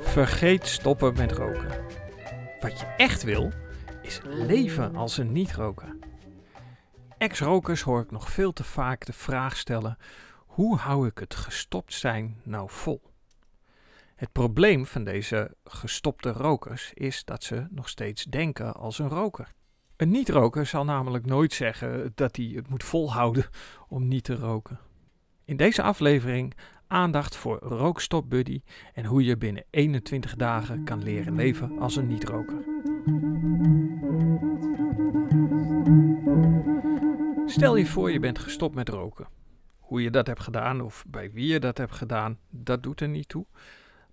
Vergeet stoppen met roken. Wat je echt wil, is leven als een niet-roker. Ex-rokers hoor ik nog veel te vaak de vraag stellen: hoe hou ik het gestopt zijn nou vol? Het probleem van deze gestopte rokers is dat ze nog steeds denken als een roker. Een niet-roker zal namelijk nooit zeggen dat hij het moet volhouden om niet te roken. In deze aflevering aandacht voor Rookstop Buddy en hoe je binnen 21 dagen kan leren leven als een niet-roker. Stel je voor je bent gestopt met roken. Hoe je dat hebt gedaan of bij wie je dat hebt gedaan, dat doet er niet toe.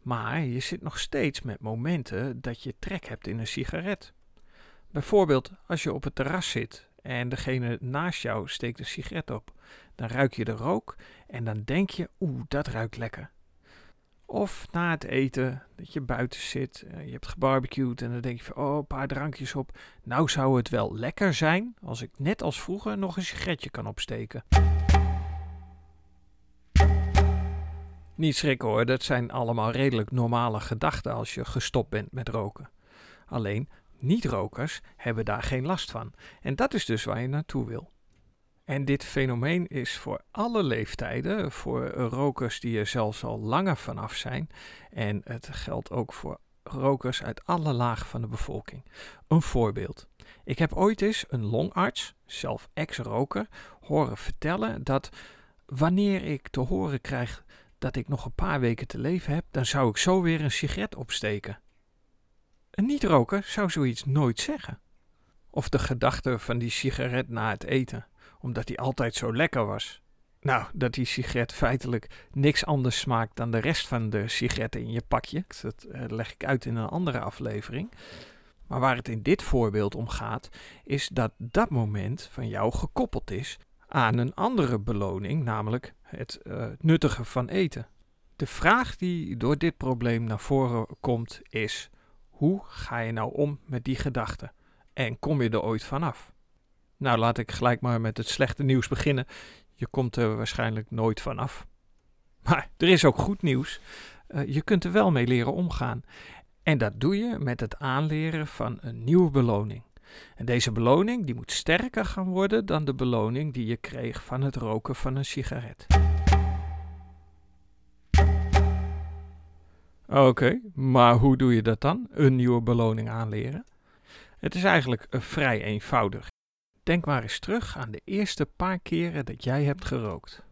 Maar je zit nog steeds met momenten dat je trek hebt in een sigaret. Bijvoorbeeld als je op het terras zit en degene naast jou steekt een sigaret op. Dan ruik je de rook en dan denk je, oeh, dat ruikt lekker. Of na het eten, dat je buiten zit, eh, je hebt gebarbecued en dan denk je van, oh, een paar drankjes op. Nou zou het wel lekker zijn als ik net als vroeger nog een sigaretje kan opsteken. Niet schrikken hoor, dat zijn allemaal redelijk normale gedachten als je gestopt bent met roken. Alleen niet-rokers hebben daar geen last van. En dat is dus waar je naartoe wil. En dit fenomeen is voor alle leeftijden, voor rokers die er zelfs al langer vanaf zijn. En het geldt ook voor rokers uit alle lagen van de bevolking. Een voorbeeld. Ik heb ooit eens een longarts, zelf ex-roker, horen vertellen dat wanneer ik te horen krijg dat ik nog een paar weken te leven heb, dan zou ik zo weer een sigaret opsteken. Een niet-roker zou zoiets nooit zeggen. Of de gedachte van die sigaret na het eten, omdat die altijd zo lekker was. Nou, dat die sigaret feitelijk niks anders smaakt dan de rest van de sigaretten in je pakje. Dat eh, leg ik uit in een andere aflevering. Maar waar het in dit voorbeeld om gaat, is dat dat moment van jou gekoppeld is aan een andere beloning, namelijk het uh, nuttige van eten. De vraag die door dit probleem naar voren komt is: hoe ga je nou om met die gedachten? En kom je er ooit vanaf? Nou, laat ik gelijk maar met het slechte nieuws beginnen. Je komt er waarschijnlijk nooit vanaf. Maar er is ook goed nieuws. Uh, je kunt er wel mee leren omgaan. En dat doe je met het aanleren van een nieuwe beloning. En deze beloning die moet sterker gaan worden dan de beloning die je kreeg van het roken van een sigaret. Oké, maar hoe doe je dat dan? Een nieuwe beloning aanleren? Het is eigenlijk uh, vrij eenvoudig. Denk maar eens terug aan de eerste paar keren dat jij hebt gerookt.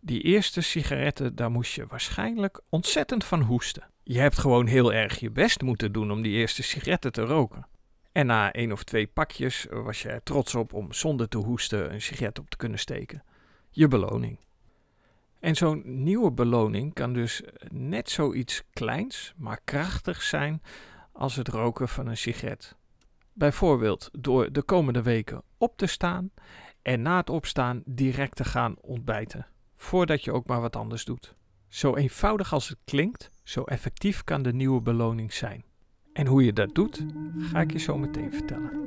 Die eerste sigaretten, daar moest je waarschijnlijk ontzettend van hoesten. Je hebt gewoon heel erg je best moeten doen om die eerste sigaretten te roken. En na één of twee pakjes was je er trots op om zonder te hoesten een sigaret op te kunnen steken. Je beloning. En zo'n nieuwe beloning kan dus net zoiets kleins, maar krachtig zijn als het roken van een sigaret. Bijvoorbeeld door de komende weken op te staan en na het opstaan direct te gaan ontbijten, voordat je ook maar wat anders doet. Zo eenvoudig als het klinkt, zo effectief kan de nieuwe beloning zijn. En hoe je dat doet, ga ik je zo meteen vertellen.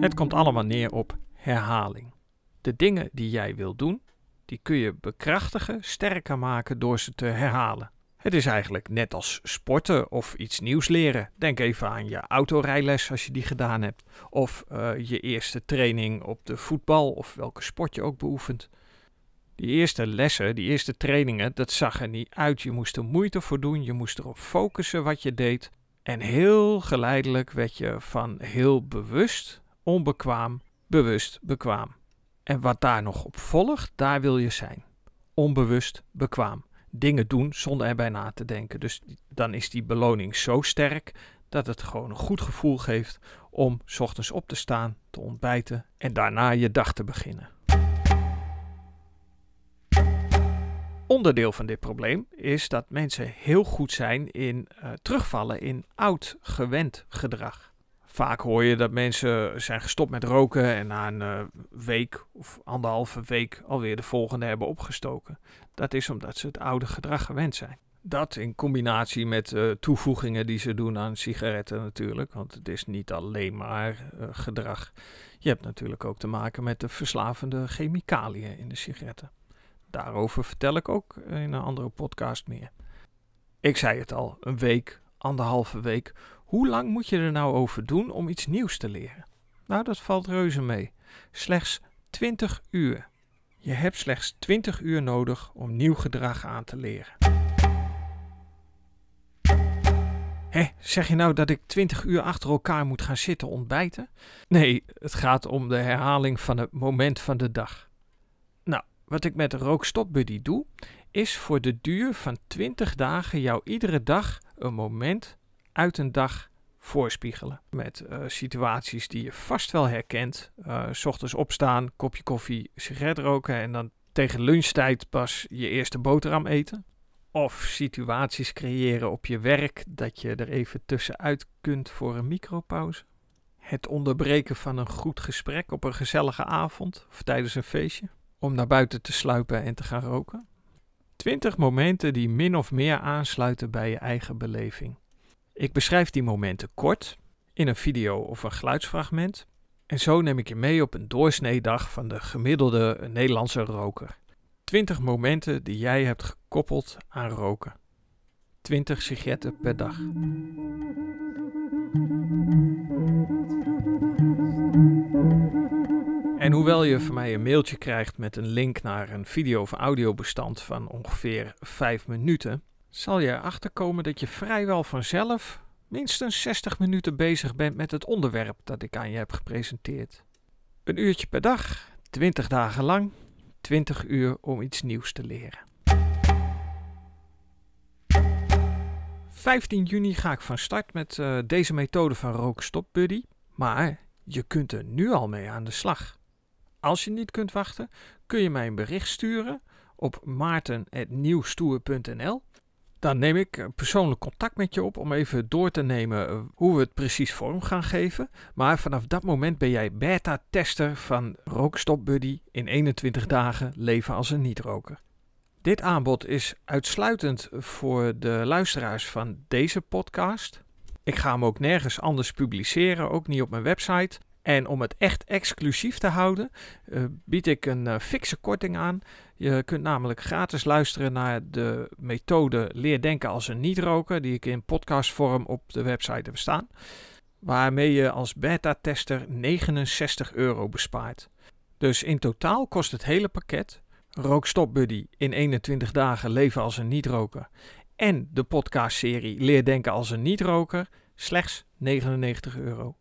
Het komt allemaal neer op herhaling. De dingen die jij wil doen, die kun je bekrachtigen, sterker maken door ze te herhalen. Het is eigenlijk net als sporten of iets nieuws leren. Denk even aan je autorijles als je die gedaan hebt. Of uh, je eerste training op de voetbal of welke sport je ook beoefent. Die eerste lessen, die eerste trainingen, dat zag er niet uit. Je moest er moeite voor doen, je moest erop focussen wat je deed. En heel geleidelijk werd je van heel bewust, onbekwaam, bewust bekwaam. En wat daar nog op volgt, daar wil je zijn. Onbewust bekwaam. Dingen doen zonder erbij na te denken. Dus dan is die beloning zo sterk dat het gewoon een goed gevoel geeft om s ochtends op te staan, te ontbijten en daarna je dag te beginnen. Onderdeel van dit probleem is dat mensen heel goed zijn in uh, terugvallen in oud gewend gedrag. Vaak hoor je dat mensen zijn gestopt met roken en na een uh, week of anderhalve week alweer de volgende hebben opgestoken. Dat is omdat ze het oude gedrag gewend zijn. Dat in combinatie met uh, toevoegingen die ze doen aan sigaretten natuurlijk, want het is niet alleen maar gedrag. Je hebt natuurlijk ook te maken met de verslavende chemicaliën in de sigaretten. Daarover vertel ik ook in een andere podcast meer. Ik zei het al, een week, anderhalve week. Hoe lang moet je er nou over doen om iets nieuws te leren? Nou, dat valt reuze mee. Slechts 20 uur. Je hebt slechts 20 uur nodig om nieuw gedrag aan te leren. Hé, zeg je nou dat ik 20 uur achter elkaar moet gaan zitten ontbijten? Nee, het gaat om de herhaling van het moment van de dag. Wat ik met Rookstop Buddy doe, is voor de duur van 20 dagen jou iedere dag een moment uit een dag voorspiegelen. Met uh, situaties die je vast wel herkent. Uh, s ochtends opstaan, kopje koffie, sigaret roken en dan tegen lunchtijd pas je eerste boterham eten. Of situaties creëren op je werk dat je er even tussenuit kunt voor een micropauze. Het onderbreken van een goed gesprek op een gezellige avond of tijdens een feestje. Om naar buiten te sluipen en te gaan roken. 20 momenten die min of meer aansluiten bij je eigen beleving. Ik beschrijf die momenten kort in een video of een geluidsfragment. En zo neem ik je mee op een doorsneedag van de gemiddelde Nederlandse roker. 20 momenten die jij hebt gekoppeld aan roken. 20 sigaretten per dag. En hoewel je van mij een mailtje krijgt met een link naar een video- of audiobestand van ongeveer 5 minuten, zal je erachter komen dat je vrijwel vanzelf minstens 60 minuten bezig bent met het onderwerp dat ik aan je heb gepresenteerd. Een uurtje per dag, 20 dagen lang, 20 uur om iets nieuws te leren. 15 juni ga ik van start met uh, deze methode van Rookstop Buddy, maar je kunt er nu al mee aan de slag. Als je niet kunt wachten, kun je mij een bericht sturen op maarten.nieuwstoer.nl. Dan neem ik eh, persoonlijk contact met je op om even door te nemen eh, hoe we het precies vorm gaan geven. Maar vanaf dat moment ben jij beta-tester van Rookstop Buddy in 21 dagen leven als een niet-roker. Dit aanbod is uitsluitend voor de luisteraars van deze podcast. Ik ga hem ook nergens anders publiceren, ook niet op mijn website. En om het echt exclusief te houden, uh, bied ik een uh, fikse korting aan. Je kunt namelijk gratis luisteren naar de methode Leer denken als een niet-roker, die ik in podcastvorm op de website heb staan. Waarmee je als beta-tester 69 euro bespaart. Dus in totaal kost het hele pakket Rookstop Buddy in 21 dagen leven als een niet-roker en de podcastserie Leer denken als een niet-roker slechts 99 euro.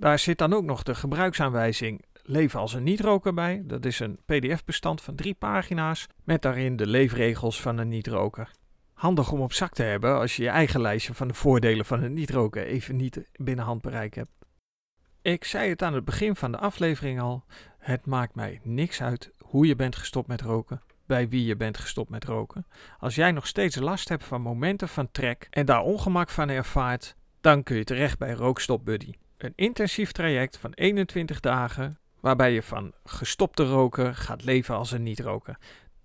Daar zit dan ook nog de gebruiksaanwijzing Leven als een niet-roker bij. Dat is een PDF-bestand van drie pagina's met daarin de leefregels van een niet-roker. Handig om op zak te hebben als je je eigen lijstje van de voordelen van een niet-roken even niet binnen handbereik hebt. Ik zei het aan het begin van de aflevering al: het maakt mij niks uit hoe je bent gestopt met roken, bij wie je bent gestopt met roken. Als jij nog steeds last hebt van momenten van trek en daar ongemak van ervaart, dan kun je terecht bij Rookstop Buddy. Een intensief traject van 21 dagen waarbij je van gestopte roken gaat leven als een niet-roker.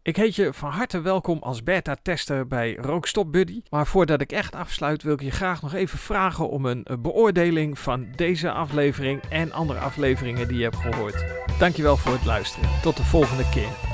Ik heet je van harte welkom als beta-tester bij Rookstop Buddy. Maar voordat ik echt afsluit wil ik je graag nog even vragen om een beoordeling van deze aflevering en andere afleveringen die je hebt gehoord. Dankjewel voor het luisteren. Tot de volgende keer.